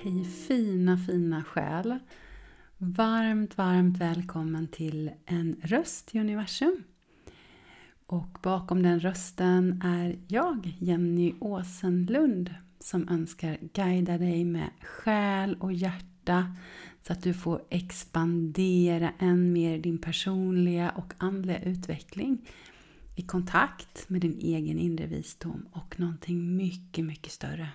Hej fina, fina själ! Varmt, varmt välkommen till en röst i universum. Och bakom den rösten är jag, Jenny Åsenlund, som önskar guida dig med själ och hjärta så att du får expandera än mer din personliga och andliga utveckling i kontakt med din egen inre visdom och någonting mycket, mycket större.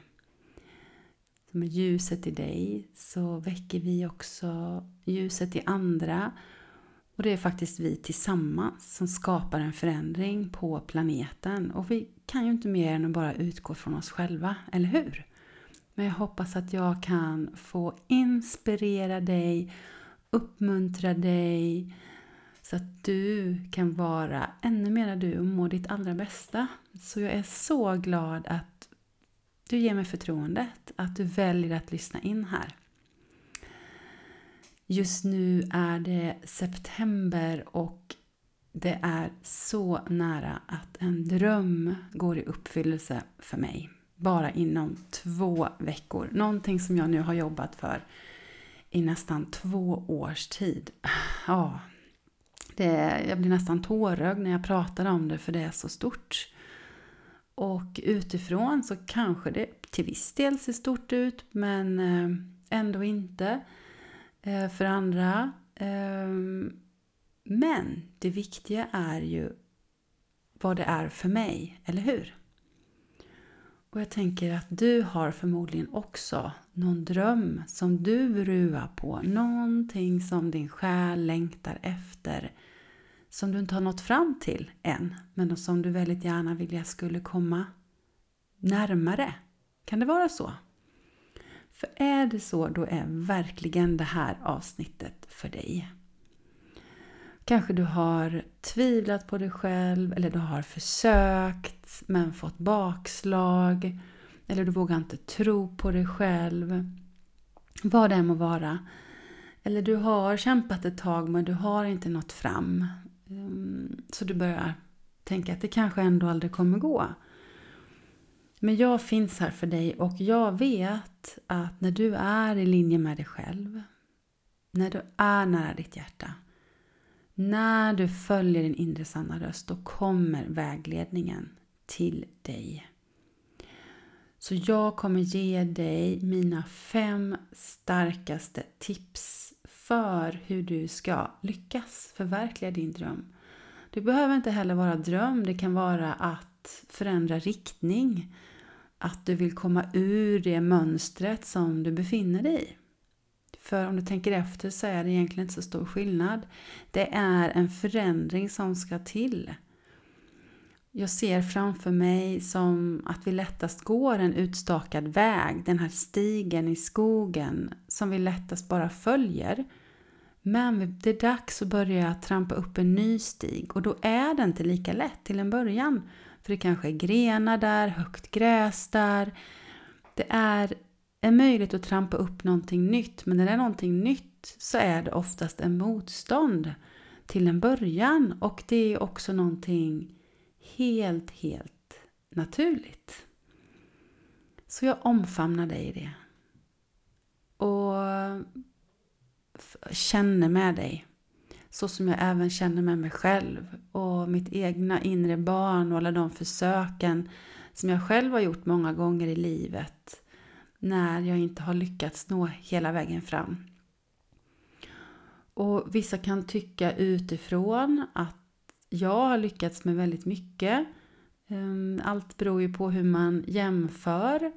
Med ljuset i dig så väcker vi också ljuset i andra och det är faktiskt vi tillsammans som skapar en förändring på planeten och vi kan ju inte mer än att bara utgå från oss själva, eller hur? Men jag hoppas att jag kan få inspirera dig, uppmuntra dig så att du kan vara ännu mer du och må ditt allra bästa. Så jag är så glad att du ger mig förtroendet, att du väljer att lyssna in här. Just nu är det september och det är så nära att en dröm går i uppfyllelse för mig bara inom två veckor. Någonting som jag nu har jobbat för i nästan två års tid. Ja, det, jag blir nästan tårögd när jag pratar om det för det är så stort. Och utifrån så kanske det till viss del ser stort ut men eh, ändå inte eh, för andra. Eh, men det viktiga är ju vad det är för mig, eller hur? Och jag tänker att du har förmodligen också någon dröm som du ruvar på. Någonting som din själ längtar efter. Som du inte har nått fram till än. Men som du väldigt gärna vill jag skulle komma närmare. Kan det vara så? För är det så, då är verkligen det här avsnittet för dig. Kanske du har tvivlat på dig själv eller du har försökt men fått bakslag. Eller du vågar inte tro på dig själv. Vad det än må vara. Eller du har kämpat ett tag men du har inte nått fram. Ehm, så du börjar tänka att det kanske ändå aldrig kommer gå. Men jag finns här för dig och jag vet att när du är i linje med dig själv, när du är nära ditt hjärta, när du följer din inre sanna röst, då kommer vägledningen till dig. Så jag kommer ge dig mina fem starkaste tips för hur du ska lyckas förverkliga din dröm. Det behöver inte heller vara dröm, det kan vara att förändra riktning. Att du vill komma ur det mönstret som du befinner dig i. För om du tänker efter så är det egentligen inte så stor skillnad. Det är en förändring som ska till. Jag ser framför mig som att vi lättast går en utstakad väg, den här stigen i skogen som vi lättast bara följer. Men det är dags att börja trampa upp en ny stig och då är det inte lika lätt till en början. För det kanske är grenar där, högt gräs där. Det är är möjligt att trampa upp någonting nytt. Men när det är någonting nytt så är det oftast en motstånd till en början. Och det är också någonting helt, helt naturligt. Så jag omfamnar dig i det. Och känner med dig. Så som jag även känner med mig själv och mitt egna inre barn och alla de försöken som jag själv har gjort många gånger i livet när jag inte har lyckats nå hela vägen fram. Och vissa kan tycka utifrån att jag har lyckats med väldigt mycket. Ehm, allt beror ju på hur man jämför.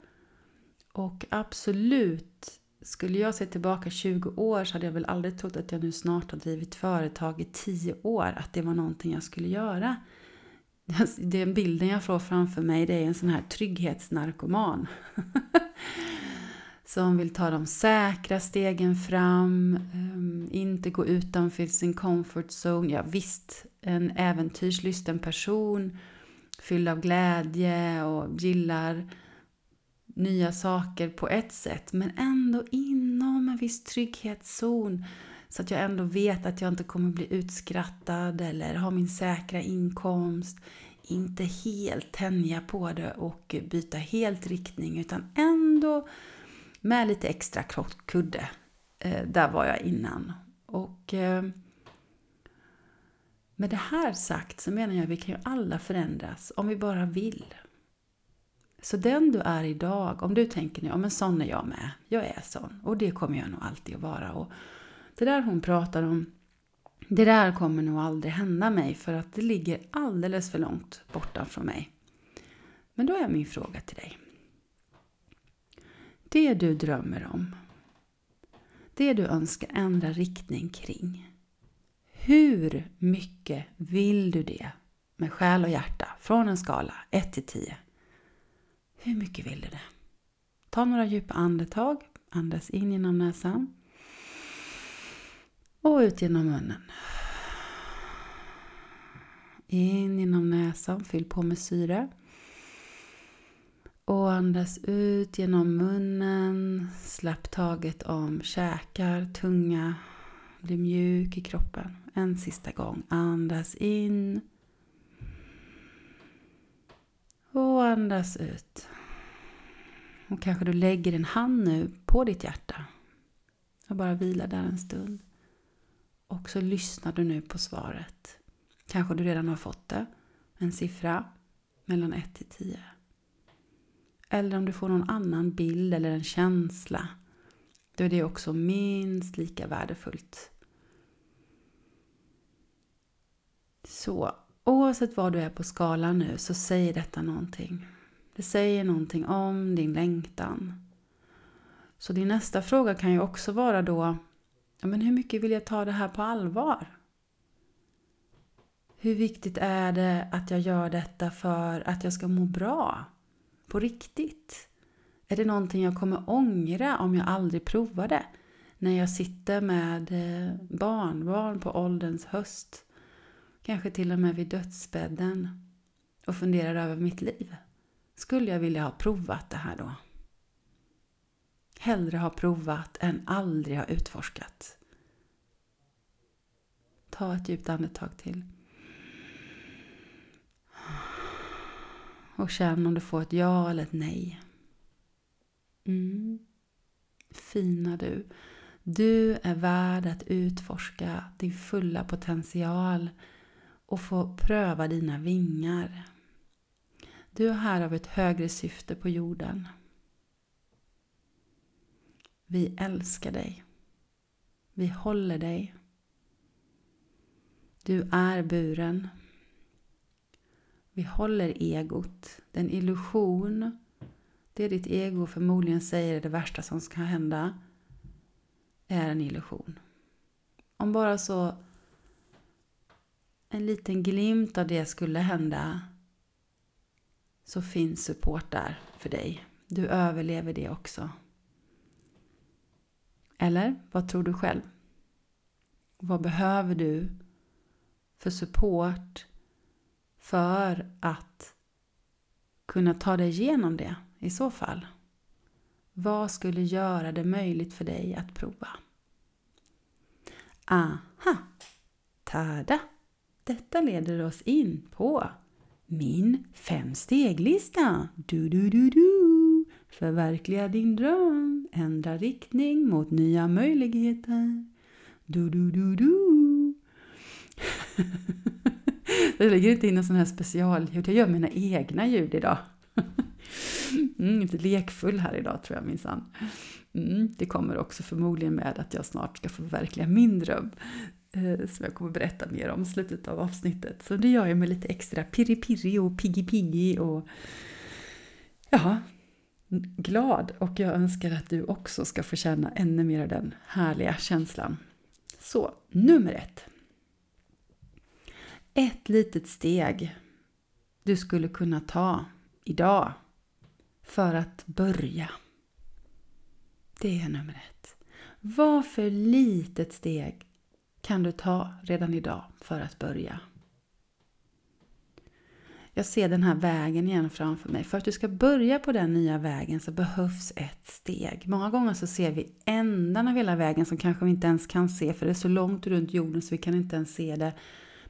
Och absolut, skulle jag se tillbaka 20 år så hade jag väl aldrig trott att jag nu snart har drivit företag i 10 år, att det var någonting jag skulle göra. Den bilden jag får framför mig det är en sån här trygghetsnarkoman. som vill ta de säkra stegen fram, ehm, inte gå utanför sin comfort zone. Ja, visst, en äventyrslysten person fylld av glädje och gillar nya saker på ett sätt men ändå inom en viss trygghetszon så att jag ändå vet att jag inte kommer bli utskrattad eller ha min säkra inkomst. Inte helt tänja på det och byta helt riktning utan ändå med lite extra krockkudde. Eh, där var jag innan. Och eh, med det här sagt så menar jag att vi kan ju alla förändras om vi bara vill. Så den du är idag, om du tänker nu, ja men sån är jag med, jag är sån och det kommer jag nog alltid att vara. Och det där hon pratar om, det där kommer nog aldrig hända mig för att det ligger alldeles för långt borta från mig. Men då är min fråga till dig. Det du drömmer om, det du önskar ändra riktning kring. Hur mycket vill du det med själ och hjärta från en skala 1 till 10? Hur mycket vill du det? Ta några djupa andetag. Andas in genom näsan. Och ut genom munnen. In genom näsan, fyll på med syre. Och andas ut genom munnen. Släpp taget om käkar, tunga. Bli mjuk i kroppen. En sista gång. Andas in. Och andas ut. Och kanske du lägger en hand nu på ditt hjärta. Och bara vilar där en stund. Och så lyssnar du nu på svaret. Kanske du redan har fått det. En siffra mellan 1 till 10. Eller om du får någon annan bild eller en känsla. Då är det också minst lika värdefullt. Så oavsett var du är på skalan nu så säger detta någonting. Det säger någonting om din längtan. Så din nästa fråga kan ju också vara då, ja, men hur mycket vill jag ta det här på allvar? Hur viktigt är det att jag gör detta för att jag ska må bra? På riktigt? Är det någonting jag kommer ångra om jag aldrig provar det? När jag sitter med eh, barnbarn på ålderns höst. Kanske till och med vid dödsbädden. Och funderar över mitt liv. Skulle jag vilja ha provat det här då? Hellre ha provat än aldrig ha utforskat. Ta ett djupt andetag till. Och känn om du får ett ja eller ett nej. Mm. Fina du. Du är värd att utforska din fulla potential och få pröva dina vingar. Du är här av ett högre syfte på jorden. Vi älskar dig. Vi håller dig. Du är buren. Vi håller egot. Den illusion, det ditt ego förmodligen säger är det värsta som ska hända, är en illusion. Om bara så en liten glimt av det skulle hända så finns support där för dig. Du överlever det också. Eller vad tror du själv? Vad behöver du för support för att kunna ta dig igenom det i så fall? Vad skulle göra det möjligt för dig att prova? Aha! Tada! Detta leder oss in på min femsteglista. Du, du, du, du. Förverkliga din dröm. Ändra riktning mot nya möjligheter. Du, du, du, du. jag lägger inte in någon sån här specialljud. Jag gör mina egna ljud idag. Mm, lite lekfull här idag tror jag minsann. Mm, det kommer också förmodligen med att jag snart ska förverkliga min dröm. Eh, som jag kommer berätta mer om i slutet av avsnittet. Så det gör jag med lite extra pirri-pirri och piggi-piggi och ja, glad. Och jag önskar att du också ska få känna ännu mer av den härliga känslan. Så, nummer ett. Ett litet steg du skulle kunna ta idag för att börja. Det är nummer ett. Vad för litet steg kan du ta redan idag för att börja? Jag ser den här vägen igen framför mig. För att du ska börja på den nya vägen så behövs ett steg. Många gånger så ser vi ändan av hela vägen som kanske vi inte ens kan se för det är så långt runt jorden så vi kan inte ens se det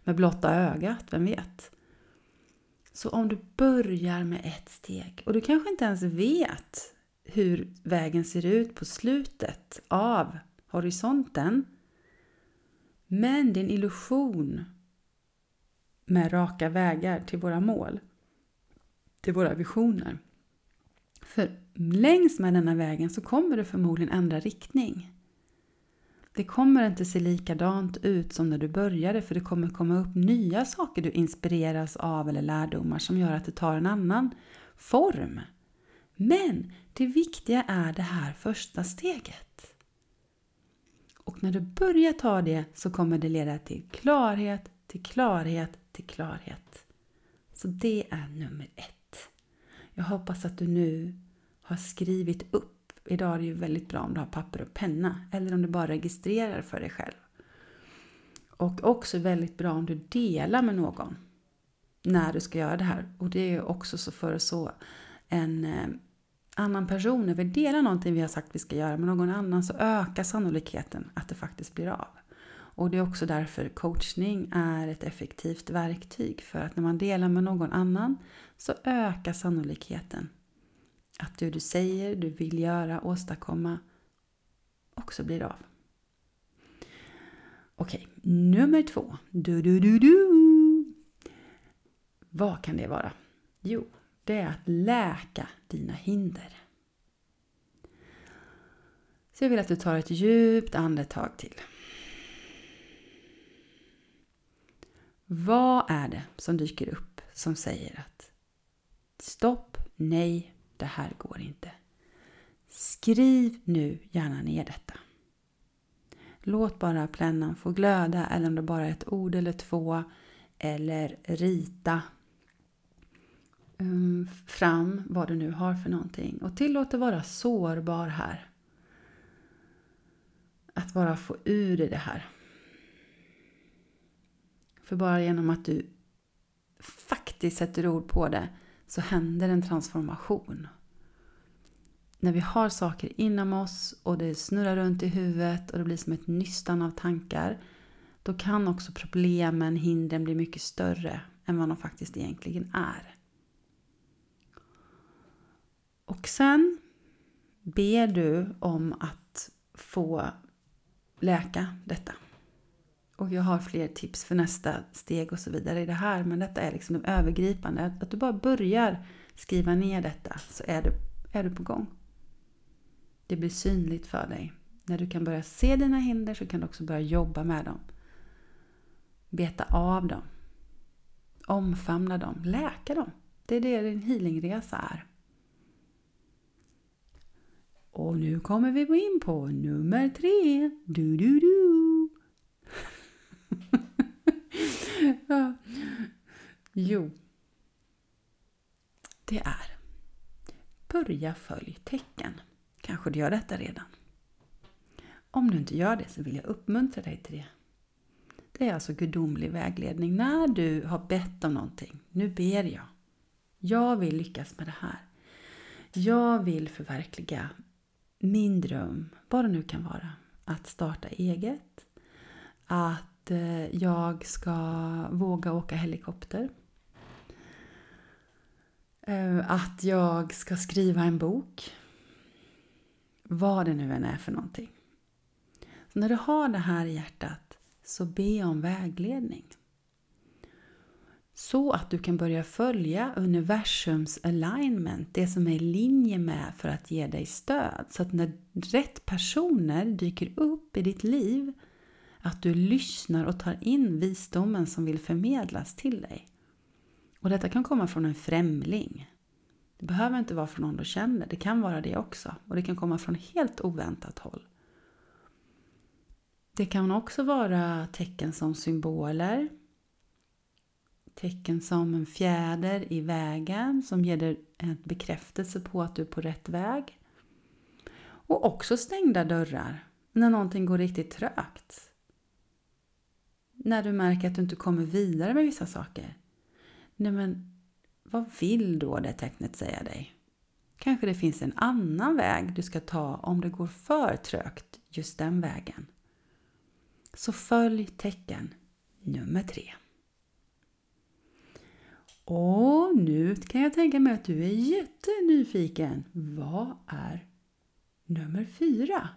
med blotta ögat, vem vet? Så om du börjar med ett steg och du kanske inte ens vet hur vägen ser ut på slutet av horisonten. Men det är en illusion med raka vägar till våra mål, till våra visioner. För längs med denna vägen så kommer du förmodligen ändra riktning. Det kommer inte se likadant ut som när du började för det kommer komma upp nya saker du inspireras av eller lärdomar som gör att det tar en annan form. Men det viktiga är det här första steget. Och när du börjar ta det så kommer det leda till klarhet, till klarhet, till klarhet. Så det är nummer ett. Jag hoppas att du nu har skrivit upp Idag är det ju väldigt bra om du har papper och penna eller om du bara registrerar för dig själv. Och också väldigt bra om du delar med någon när du ska göra det här. Och det är också så för så en eh, annan person, när vi delar någonting vi har sagt vi ska göra med någon annan så ökar sannolikheten att det faktiskt blir av. Och det är också därför coachning är ett effektivt verktyg. För att när man delar med någon annan så ökar sannolikheten att det du säger, du vill göra, åstadkomma också blir av. Okej, nummer två. Du, du, du, du. Vad kan det vara? Jo, det är att läka dina hinder. Så jag vill att du tar ett djupt andetag till. Vad är det som dyker upp som säger att stopp, nej, det här går inte. Skriv nu gärna ner detta. Låt bara pennan få glöda eller om det bara är ett ord eller två eller rita Ehm, fram vad du nu har för någonting. Och tillåt dig vara sårbar här. Att bara få ur dig det här. För bara genom att du faktiskt sätter ord på det så händer en transformation. När vi har saker inom oss och det snurrar runt i huvudet och det blir som ett nystan av tankar då kan också problemen, hindren bli mycket större än vad de faktiskt egentligen är. Och sen ber du om att få läka detta. Och jag har fler tips för nästa steg och så vidare i det här. Men detta är liksom det övergripande. Att du bara börjar skriva ner detta så är du, är du på gång. Det blir synligt för dig. När du kan börja se dina hinder så kan du också börja jobba med dem. Beta av dem. Omfamna dem. Läka dem. Det är det din healingresa är. Och nu kommer vi in på nummer tre. Du, du, du. Jo, det är Börja följ tecken. Kanske du gör detta redan. Om du inte gör det så vill jag uppmuntra dig till det. Det är alltså gudomlig vägledning. När du har bett om någonting, nu ber jag. Jag vill lyckas med det här. Jag vill förverkliga min dröm, vad det nu kan vara. Att starta eget, att eh, jag ska våga åka helikopter, eh, att jag ska skriva en bok. Vad det nu än är för någonting. Så när du har det här i hjärtat så be om vägledning. Så att du kan börja följa universums alignment, det som är i linje med för att ge dig stöd. Så att när rätt personer dyker upp i ditt liv, att du lyssnar och tar in visdomen som vill förmedlas till dig. Och detta kan komma från en främling. Det behöver inte vara från någon du känner, det kan vara det också. Och det kan komma från helt oväntat håll. Det kan också vara tecken som symboler. Tecken som en fjäder i vägen som ger dig en bekräftelse på att du är på rätt väg. Och också stängda dörrar när någonting går riktigt trögt. När du märker att du inte kommer vidare med vissa saker. Nej men, vad vill då det tecknet säga dig? Kanske det finns en annan väg du ska ta om det går för trögt just den vägen. Så följ tecken nummer tre. Och nu kan jag tänka mig att du är jättenyfiken. Vad är nummer fyra?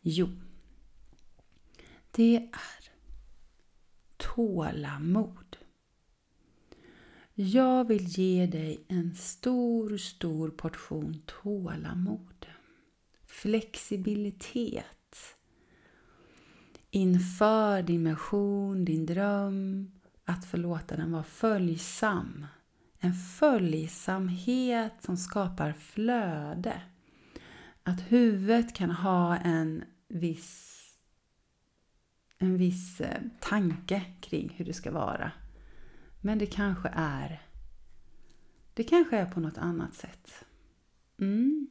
Jo, det är tålamod. Jag vill ge dig en stor, stor portion tålamod. Flexibilitet. Inför din mission, din dröm. Att förlåta den vara följsam. En följsamhet som skapar flöde. Att huvudet kan ha en viss, en viss eh, tanke kring hur det ska vara. Men det kanske är det kanske är på något annat sätt. Mm.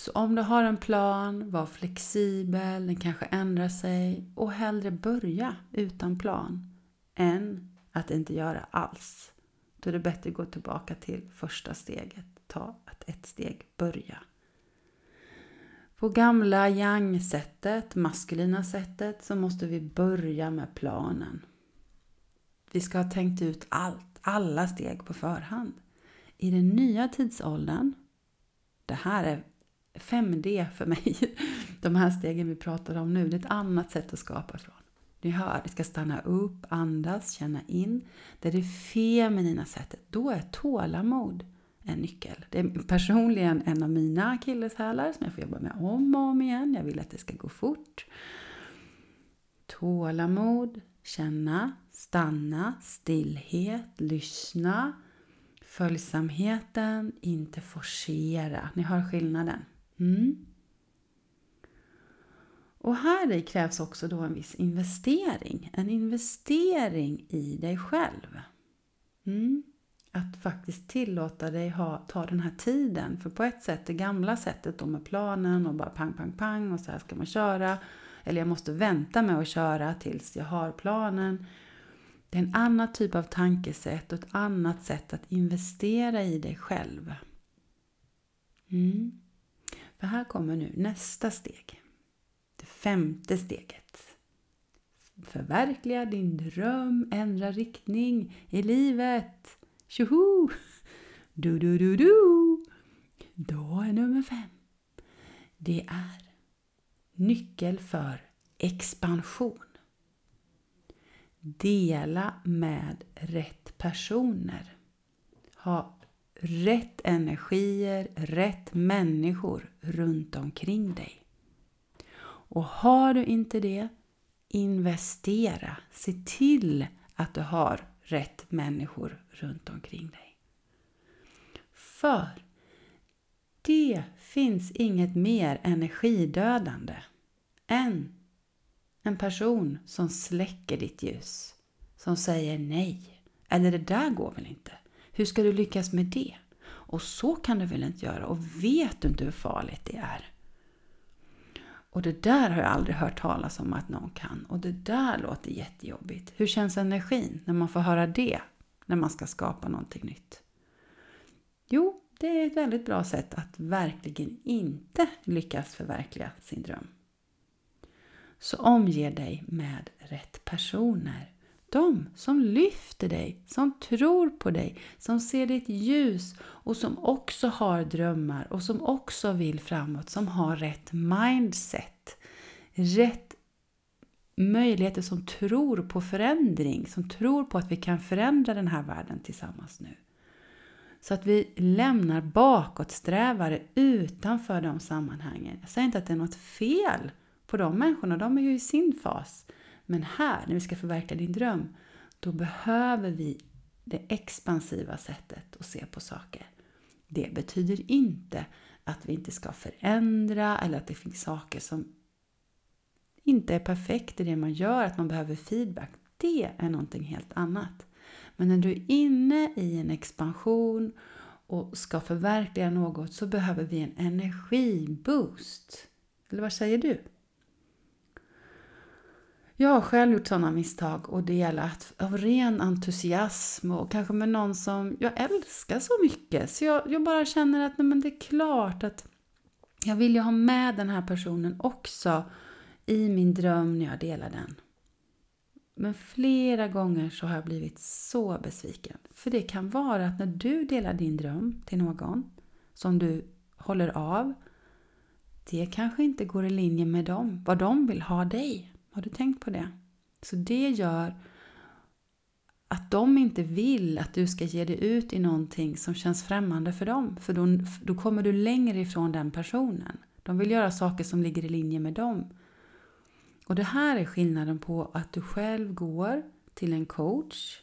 Så om du har en plan, var flexibel, den kanske ändrar sig och hellre börja utan plan än att inte göra alls. Då är det bättre att gå tillbaka till första steget. Ta att ett steg börja. På gamla yang-sättet, maskulina sättet, så måste vi börja med planen. Vi ska ha tänkt ut allt, alla steg på förhand. I den nya tidsåldern, det här är 5D för mig, de här stegen vi pratar om nu, det är ett annat sätt att skapa från. Ni hör, det ska stanna upp, andas, känna in. Det är det feminina sättet. Då är tålamod en nyckel. Det är personligen en av mina akilleshälar som jag får jobba med om och om igen. Jag vill att det ska gå fort. Tålamod, känna, stanna, stillhet, lyssna. Följsamheten, inte forcera. Ni hör skillnaden. Mm. Och här i krävs också då en viss investering. En investering i dig själv. Mm. Att faktiskt tillåta dig ha, ta den här tiden. För på ett sätt, det gamla sättet då med planen och bara pang, pang, pang och så här ska man köra. Eller jag måste vänta med att köra tills jag har planen. Det är en annan typ av tankesätt och ett annat sätt att investera i dig själv. Mm. För här kommer nu nästa steg. Det femte steget. Förverkliga din dröm, ändra riktning i livet. Tjoho! Du, du, du, du. Då är nummer fem. Det är nyckel för expansion. Dela med rätt personer. Ha rätt energier, rätt människor runt omkring dig. Och har du inte det, investera. Se till att du har rätt människor runt omkring dig. För det finns inget mer energidödande än en person som släcker ditt ljus. Som säger nej. Eller det där går väl inte? Hur ska du lyckas med det? Och så kan du väl inte göra? Och vet du inte hur farligt det är? Och det där har jag aldrig hört talas om att någon kan. Och det där låter jättejobbigt. Hur känns energin när man får höra det? När man ska skapa någonting nytt? Jo, det är ett väldigt bra sätt att verkligen inte lyckas förverkliga sin dröm. Så omge dig med rätt personer. De som lyfter dig, som tror på dig, som ser ditt ljus och som också har drömmar och som också vill framåt, som har rätt mindset. Rätt möjligheter som tror på förändring, som tror på att vi kan förändra den här världen tillsammans nu. Så att vi lämnar bakåtsträvare utanför de sammanhangen. Jag säger inte att det är något fel på de människorna, de är ju i sin fas. Men här, när vi ska förverkliga din dröm, då behöver vi det expansiva sättet att se på saker. Det betyder inte att vi inte ska förändra eller att det finns saker som inte är perfekt i det man gör, att man behöver feedback. Det är någonting helt annat. Men när du är inne i en expansion och ska förverkliga något så behöver vi en energiboost. Eller vad säger du? Jag har själv gjort sådana misstag och delat av ren entusiasm och kanske med någon som jag älskar så mycket. Så jag, jag bara känner att nej, men det är klart att jag vill ju ha med den här personen också i min dröm när jag delar den. Men flera gånger så har jag blivit så besviken. För det kan vara att när du delar din dröm till någon som du håller av, det kanske inte går i linje med dem, vad de vill ha dig. Har du tänkt på det? Så det gör att de inte vill att du ska ge dig ut i någonting som känns främmande för dem. För då, då kommer du längre ifrån den personen. De vill göra saker som ligger i linje med dem. Och det här är skillnaden på att du själv går till en coach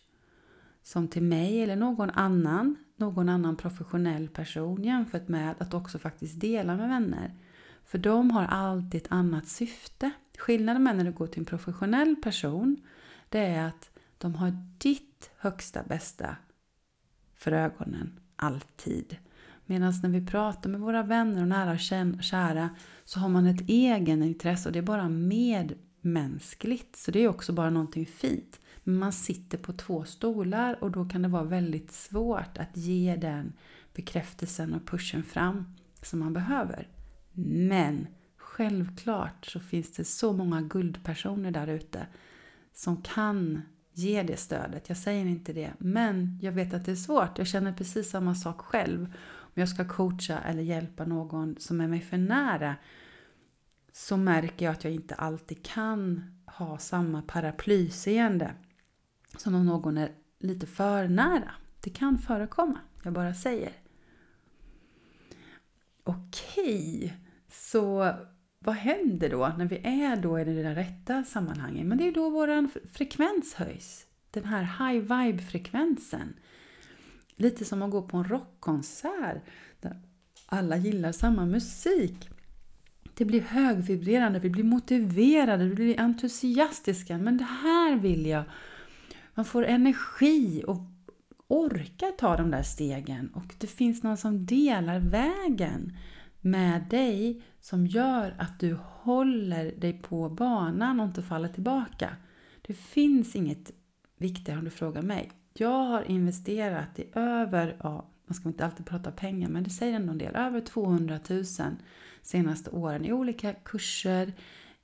som till mig eller någon annan, någon annan professionell person jämfört med att också faktiskt dela med vänner. För de har alltid ett annat syfte. Skillnaden med när du går till en professionell person det är att de har ditt högsta bästa för ögonen, alltid. Medan när vi pratar med våra vänner och nära och kära så har man ett egenintresse och det är bara medmänskligt. Så det är också bara någonting fint. Men man sitter på två stolar och då kan det vara väldigt svårt att ge den bekräftelsen och pushen fram som man behöver. Men självklart så finns det så många guldpersoner där ute som kan ge det stödet. Jag säger inte det, men jag vet att det är svårt. Jag känner precis samma sak själv. Om jag ska coacha eller hjälpa någon som är mig för nära så märker jag att jag inte alltid kan ha samma paraplyseende som om någon är lite för nära. Det kan förekomma, jag bara säger. Okej, så vad händer då när vi är då i det rätta sammanhanget? Men det är då vår frekvens höjs. Den här high vibe-frekvensen. Lite som att gå på en rockkonsert där alla gillar samma musik. Det blir högvibrerande, vi blir motiverade, vi blir entusiastiska. Men det här vill jag. Man får energi och orkar ta de där stegen och det finns någon som delar vägen med dig som gör att du håller dig på banan och inte faller tillbaka. Det finns inget viktigare om du frågar mig. Jag har investerat i över, ja, man ska inte alltid prata pengar, men det säger ändå en del, över 200 000 senaste åren i olika kurser,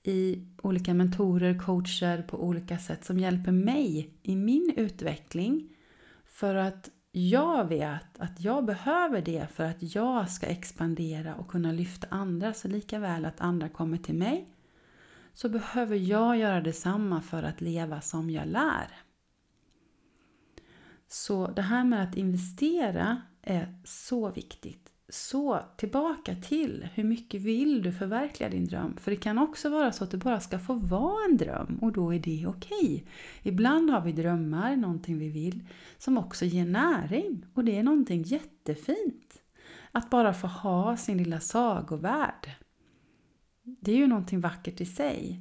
i olika mentorer, coacher på olika sätt som hjälper mig i min utveckling för att jag vet att jag behöver det för att jag ska expandera och kunna lyfta andra. Så lika väl att andra kommer till mig så behöver jag göra detsamma för att leva som jag lär. Så det här med att investera är så viktigt. Så tillbaka till hur mycket vill du förverkliga din dröm? För det kan också vara så att du bara ska få vara en dröm och då är det okej. Okay. Ibland har vi drömmar, någonting vi vill, som också ger näring och det är någonting jättefint. Att bara få ha sin lilla sagovärld. Det är ju någonting vackert i sig.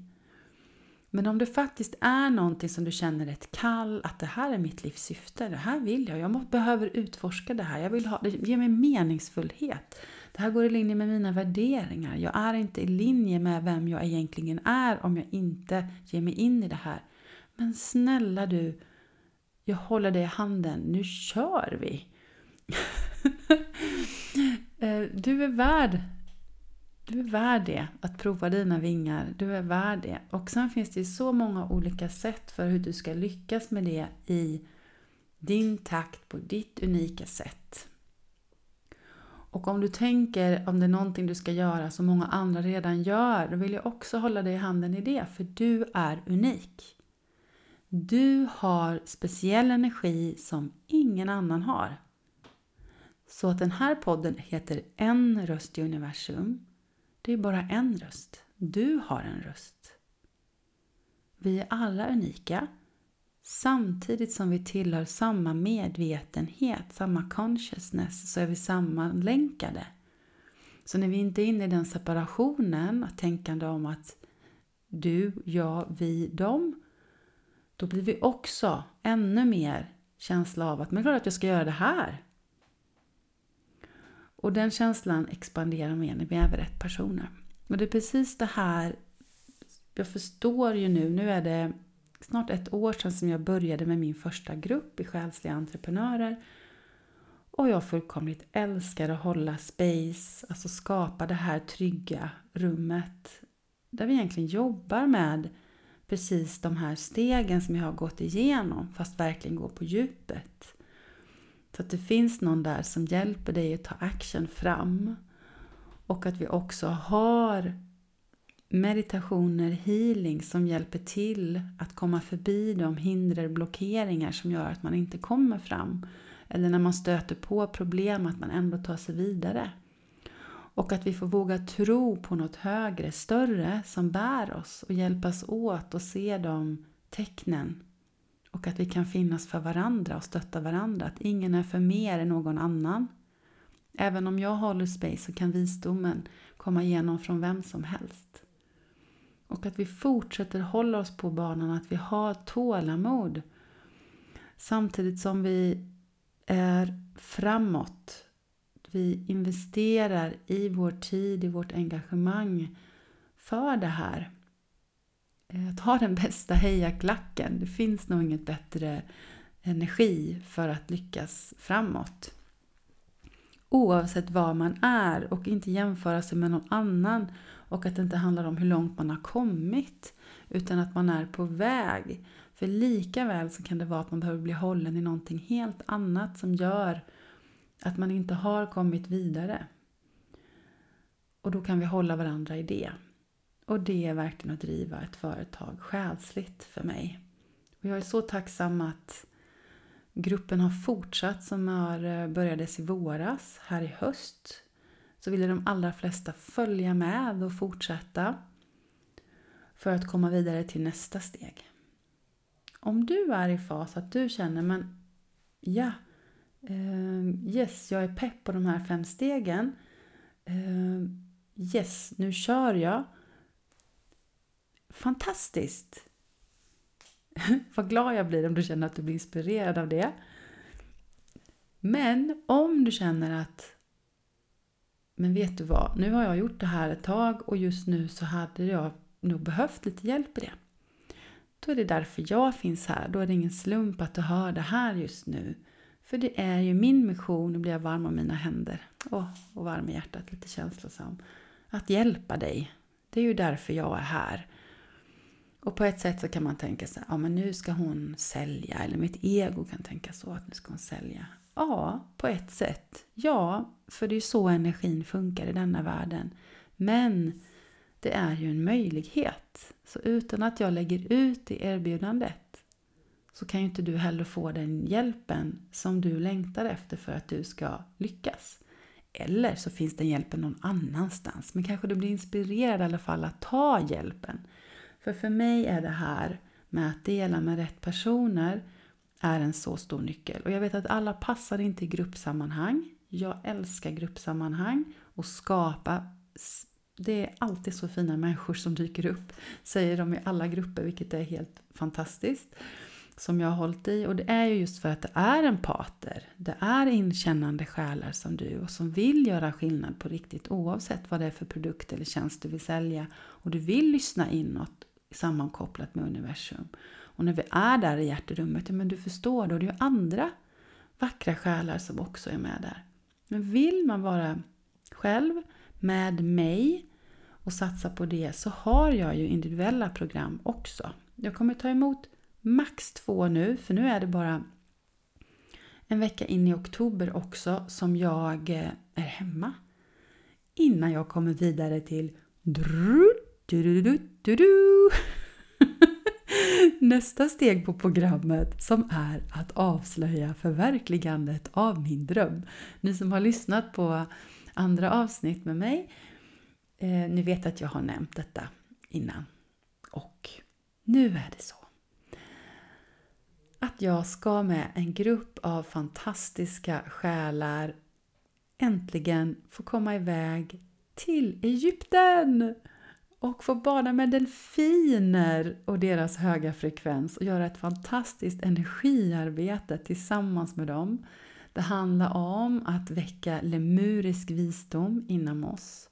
Men om det faktiskt är någonting som du känner ett kall, att det här är mitt livs syfte, det här vill jag, jag behöver utforska det här, jag vill ha, det ger mig meningsfullhet. Det här går i linje med mina värderingar. Jag är inte i linje med vem jag egentligen är om jag inte ger mig in i det här. Men snälla du, jag håller dig i handen, nu kör vi! Eh, du är värd du är värd det, att prova dina vingar. Du är värd det. Och sen finns det så många olika sätt för hur du ska lyckas med det i din takt, på ditt unika sätt. Och om du tänker om det är någonting du ska göra som många andra redan gör, då vill jag också hålla dig i handen i det, för du är unik. Du har speciell energi som ingen annan har. Så att den här podden heter En röst i universum det är bara en röst. Du har en röst. Vi är alla unika samtidigt som vi tillhör samma medvetenhet, samma consciousness, så är vi sammanlänkade. Så när vi inte är inne i den separationen, tänkande om att du, jag, vi, dem, då blir vi också ännu mer känsla av att men klart att jag ska göra det här. Och den känslan expanderar mer när vi är rätt personer. Och det är precis det här, jag förstår ju nu, nu är det snart ett år sedan som jag började med min första grupp i själsliga entreprenörer. Och jag fullkomligt älskar att hålla space, alltså skapa det här trygga rummet där vi egentligen jobbar med precis de här stegen som jag har gått igenom fast verkligen gå på djupet. Så att det finns någon där som hjälper dig att ta action fram. Och att vi också har meditationer, healing som hjälper till att komma förbi de hinder, blockeringar som gör att man inte kommer fram. Eller när man stöter på problem att man ändå tar sig vidare. Och att vi får våga tro på något högre, större som bär oss och hjälpas åt och se de tecknen. Och att vi kan finnas för varandra och stötta varandra. Att ingen är för mer än någon annan. Även om jag håller space så kan visdomen komma igenom från vem som helst. Och att vi fortsätter hålla oss på banan, att vi har tålamod. Samtidigt som vi är framåt. Vi investerar i vår tid, i vårt engagemang för det här. Eh, att ha den bästa hejaklacken. Det finns nog inget bättre energi för att lyckas framåt. Oavsett var man är och inte jämföra sig med någon annan och att det inte handlar om hur långt man har kommit utan att man är på väg. För lika väl så kan det vara att man behöver bli hållen i någonting helt annat som gör att man inte har kommit vidare. Och då kan vi hålla varandra i det. Och det är verkligen att driva ett företag själsligt för mig. Och jag är så tacksam att gruppen har fortsatt som har eh, börjades i våras, här i höst. Så ville de allra flesta följa med och fortsätta för att komma vidare till nästa steg. Om du är i fas att du känner men ja, ehm, yes, jag är pepp på de här fem stegen. Ehm, yes, nu kör jag. Fantastiskt! Vad glad jag blir om du känner att du blir inspirerad av det. Men om du känner att men vet du vad, nu har jag gjort det här ett tag och just nu så hade jag nog behövt lite hjälp i det. Då är det därför jag finns här. Då är det ingen slump att du hör det här just nu. För det är ju min mission, nu blir jag varm om mina händer oh, och varm i hjärtat, lite känslosam. Att hjälpa dig. Det är ju därför jag är här. Och på ett sätt så kan man tänka sig, ja men nu ska hon sälja, eller mitt ego kan tänka så, att nu ska hon sälja. Ja, på ett sätt. Ja, för det är ju så energin funkar i denna världen. Men det är ju en möjlighet. Så utan att jag lägger ut det erbjudandet så kan ju inte du heller få den hjälpen som du längtar efter för att du ska lyckas. Eller så finns den hjälpen någon annanstans. Men kanske du blir inspirerad i alla fall att ta hjälpen. För för mig är det här med att dela med rätt personer är en så stor nyckel. Och jag vet att alla passar inte i gruppsammanhang. Jag älskar gruppsammanhang och skapa det är alltid så fina människor som dyker upp, säger de i alla grupper, vilket är helt fantastiskt. Som jag har hållit i. Och det är ju just för att det är en pater. Det är inkännande själar som du och som vill göra skillnad på riktigt oavsett vad det är för produkt eller tjänst du vill sälja. Och du vill lyssna inåt sammankopplat med universum. Och när vi är där i hjärterummet, ja men du förstår, då är det ju andra vackra själar som också är med där. Men vill man vara själv med mig och satsa på det så har jag ju individuella program också. Jag kommer ta emot max två nu, för nu är det bara en vecka in i oktober också som jag eh, är hemma. Innan jag kommer vidare till nästa steg på programmet som är att avslöja förverkligandet av min dröm. Ni som har lyssnat på andra avsnitt med mig, eh, ni vet att jag har nämnt detta innan. Och nu är det så att jag ska med en grupp av fantastiska själar äntligen få komma iväg till Egypten och få bada med delfiner och deras höga frekvens och göra ett fantastiskt energiarbete tillsammans med dem. Det handlar om att väcka lemurisk visdom inom oss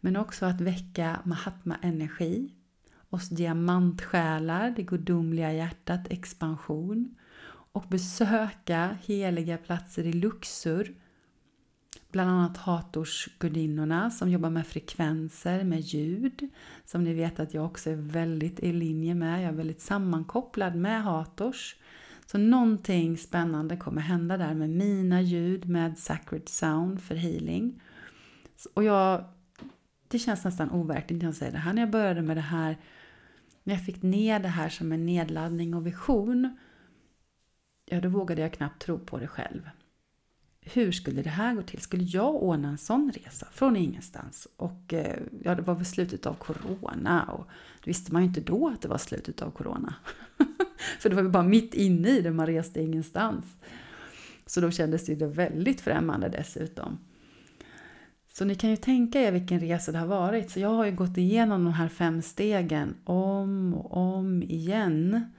men också att väcka Mahatma-energi, oss diamantsjälar, det gudomliga hjärtat, expansion och besöka heliga platser i Luxor Bland annat Hatorsgudinnorna som jobbar med frekvenser, med ljud. Som ni vet att jag också är väldigt i linje med. Jag är väldigt sammankopplad med Hators. Så någonting spännande kommer hända där med mina ljud, med Sacred Sound för healing. Och jag, det känns nästan overkligt när jag säger det här. När jag började med det här, när jag fick ner det här som en nedladdning och vision, ja då vågade jag knappt tro på det själv. Hur skulle det här gå till? Skulle jag ordna en sån resa från ingenstans? Och eh, ja, det var väl slutet av corona och det visste man ju inte då att det var slutet av corona. För det var ju bara mitt inne i det, man reste ingenstans. Så då kändes det väldigt främmande dessutom. Så ni kan ju tänka er vilken resa det har varit. Så jag har ju gått igenom de här fem stegen om och om igen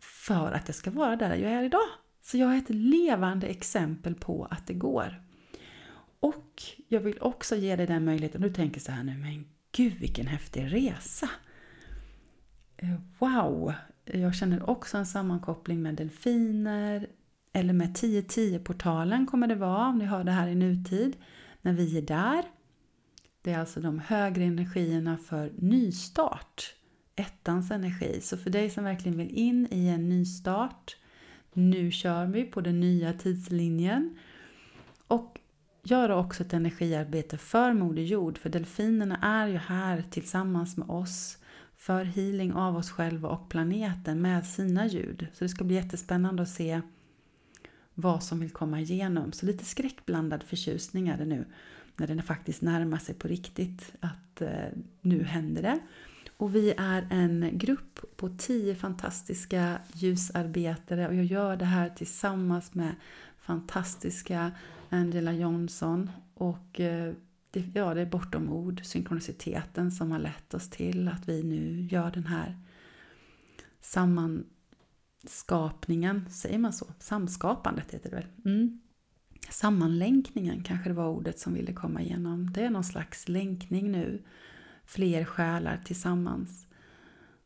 för att jag ska vara där jag är idag. Så jag är ett levande exempel på att det går. Och jag vill också ge dig den möjligheten. Du tänker så här nu, men gud vilken häftig resa! Eh, wow! Jag känner också en sammankoppling med delfiner, eller med 1010-portalen kommer det vara om ni hör det här i nutid, när vi är där. Det är alltså de högre energierna för nystart, ettans energi. Så för dig som verkligen vill in i en nystart, nu kör vi på den nya tidslinjen. Och göra också ett energiarbete för Moder Jord, för delfinerna är ju här tillsammans med oss för healing av oss själva och planeten med sina ljud. Så det ska bli jättespännande att se vad som vill komma igenom. Så lite skräckblandad förtjusning är det nu när den faktiskt närmar sig på riktigt att eh, nu händer det. Och vi är en grupp på tio fantastiska ljusarbetare och jag gör det här tillsammans med fantastiska Angela Johnson och eh, det, ja, det är bortom ord, synkroniciteten som har lett oss till att vi nu gör den här sammanskapningen, säger man så? Samskapandet heter det väl? Mm. Sammanlänkningen kanske det var ordet som ville komma igenom. Det är någon slags länkning nu, fler själar tillsammans.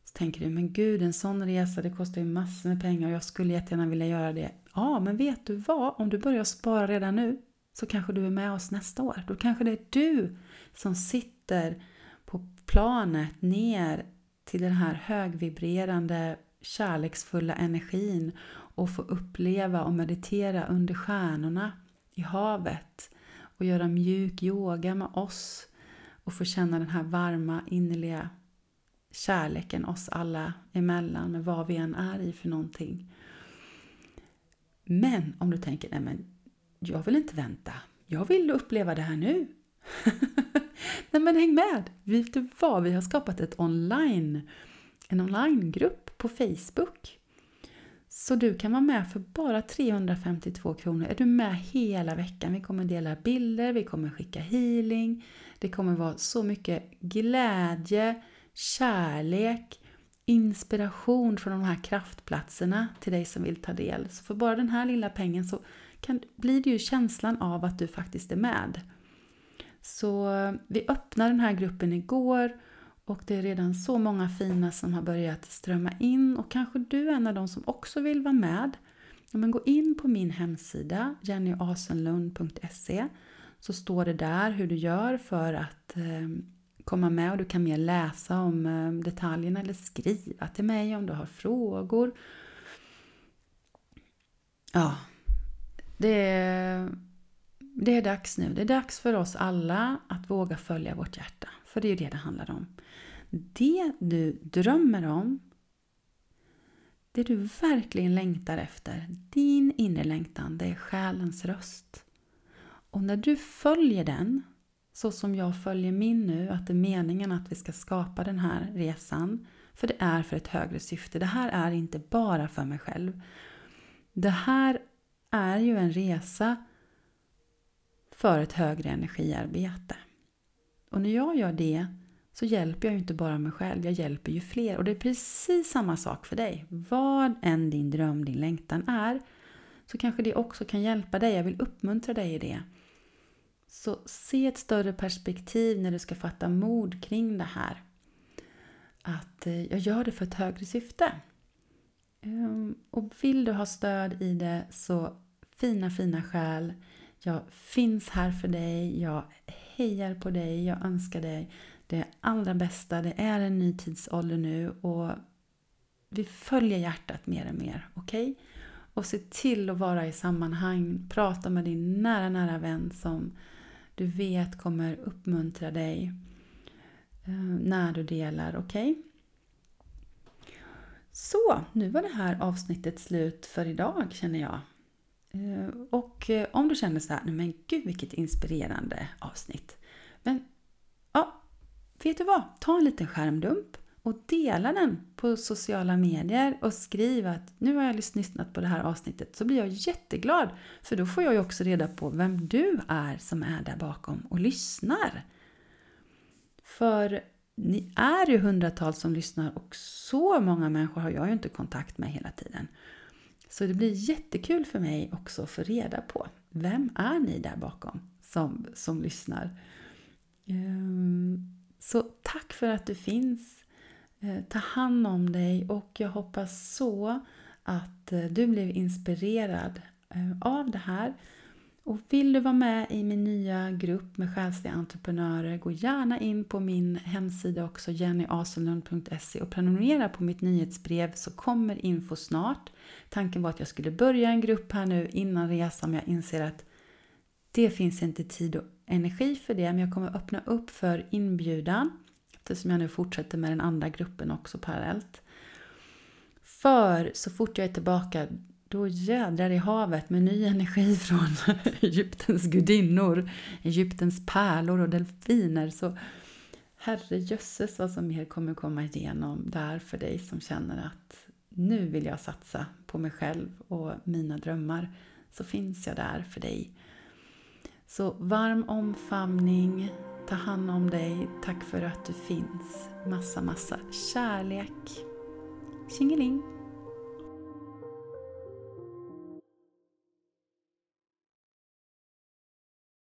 Så tänker du, men gud en sån resa det kostar ju massor med pengar och jag skulle jättegärna vilja göra det. Ja, men vet du vad? Om du börjar spara redan nu så kanske du är med oss nästa år. Då kanske det är du som sitter på planet ner till den här högvibrerande kärleksfulla energin och få uppleva och meditera under stjärnorna i havet och göra mjuk yoga med oss och få känna den här varma innerliga kärleken oss alla emellan med vad vi än är i för någonting. Men om du tänker, nej men jag vill inte vänta. Jag vill uppleva det här nu. Nej men häng med! Vet du vad? Vi har skapat ett online, en onlinegrupp på Facebook. Så du kan vara med för bara 352 kronor. Är du med hela veckan? Vi kommer dela bilder, vi kommer skicka healing. Det kommer vara så mycket glädje, kärlek, inspiration från de här kraftplatserna till dig som vill ta del. Så för bara den här lilla pengen så kan, blir det ju känslan av att du faktiskt är med. Så eh, vi öppnade den här gruppen igår och det är redan så många fina som har börjat strömma in och kanske du är en av dem som också vill vara med. Ja, men gå in på min hemsida jennyasenlund.se så står det där hur du gör för att eh, komma med och du kan mer läsa om eh, detaljerna eller skriva till mig om du har frågor. Ja, det är, det är dags nu. Det är dags för oss alla att våga följa vårt hjärta. För det är ju det det handlar om. Det du drömmer om, det du verkligen längtar efter, din inre längtan, det är själens röst. Och när du följer den, så som jag följer min nu, att det är meningen att vi ska skapa den här resan, för det är för ett högre syfte. Det här är inte bara för mig själv. Det här är ju en resa för ett högre energiarbete. Och när jag gör det så hjälper jag ju inte bara mig själv, jag hjälper ju fler. Och det är precis samma sak för dig. Vad än din dröm, din längtan är, så kanske det också kan hjälpa dig. Jag vill uppmuntra dig i det. Så se ett större perspektiv när du ska fatta mod kring det här. Att eh, jag gör det för ett högre syfte. Ehm, och vill du ha stöd i det så fina, fina själ Jag finns här för dig, jag hejar på dig, jag önskar dig det allra bästa. Det är en ny tidsålder nu och vi följer hjärtat mer och mer. Okej? Okay? Och se till att vara i sammanhang. Prata med din nära, nära vän som du vet kommer uppmuntra dig eh, när du delar. Okej? Okay? Så, nu var det här avsnittet slut för idag känner jag. Eh, och eh, om du känner så här, men gud vilket inspirerande avsnitt. Men ja, vet du vad? Ta en liten skärmdump och dela den på sociala medier och skriv att nu har jag lyssnat på det här avsnittet så blir jag jätteglad för då får jag ju också reda på vem du är som är där bakom och lyssnar. För ni är ju hundratals som lyssnar och så många människor har jag ju inte kontakt med hela tiden. Så det blir jättekul för mig också att få reda på vem är ni där bakom som, som lyssnar. Ehm, så tack för att du finns. Eh, ta hand om dig och jag hoppas så att eh, du blev inspirerad eh, av det här och vill du vara med i min nya grupp med själsliga entreprenörer, gå gärna in på min hemsida också, jennyaselund.se och prenumerera på mitt nyhetsbrev så kommer info snart. Tanken var att jag skulle börja en grupp här nu innan resan men jag inser att det finns inte tid och energi för det men jag kommer öppna upp för inbjudan eftersom jag nu fortsätter med den andra gruppen också parallellt. För så fort jag är tillbaka då jädrar i havet med ny energi från Egyptens gudinnor, Egyptens pärlor och delfiner. Så herrejösses vad som mer kommer komma igenom där för dig som känner att nu vill jag satsa på mig själv och mina drömmar. Så finns jag där för dig. Så varm omfamning, ta hand om dig, tack för att du finns. Massa, massa kärlek. Tjingeling!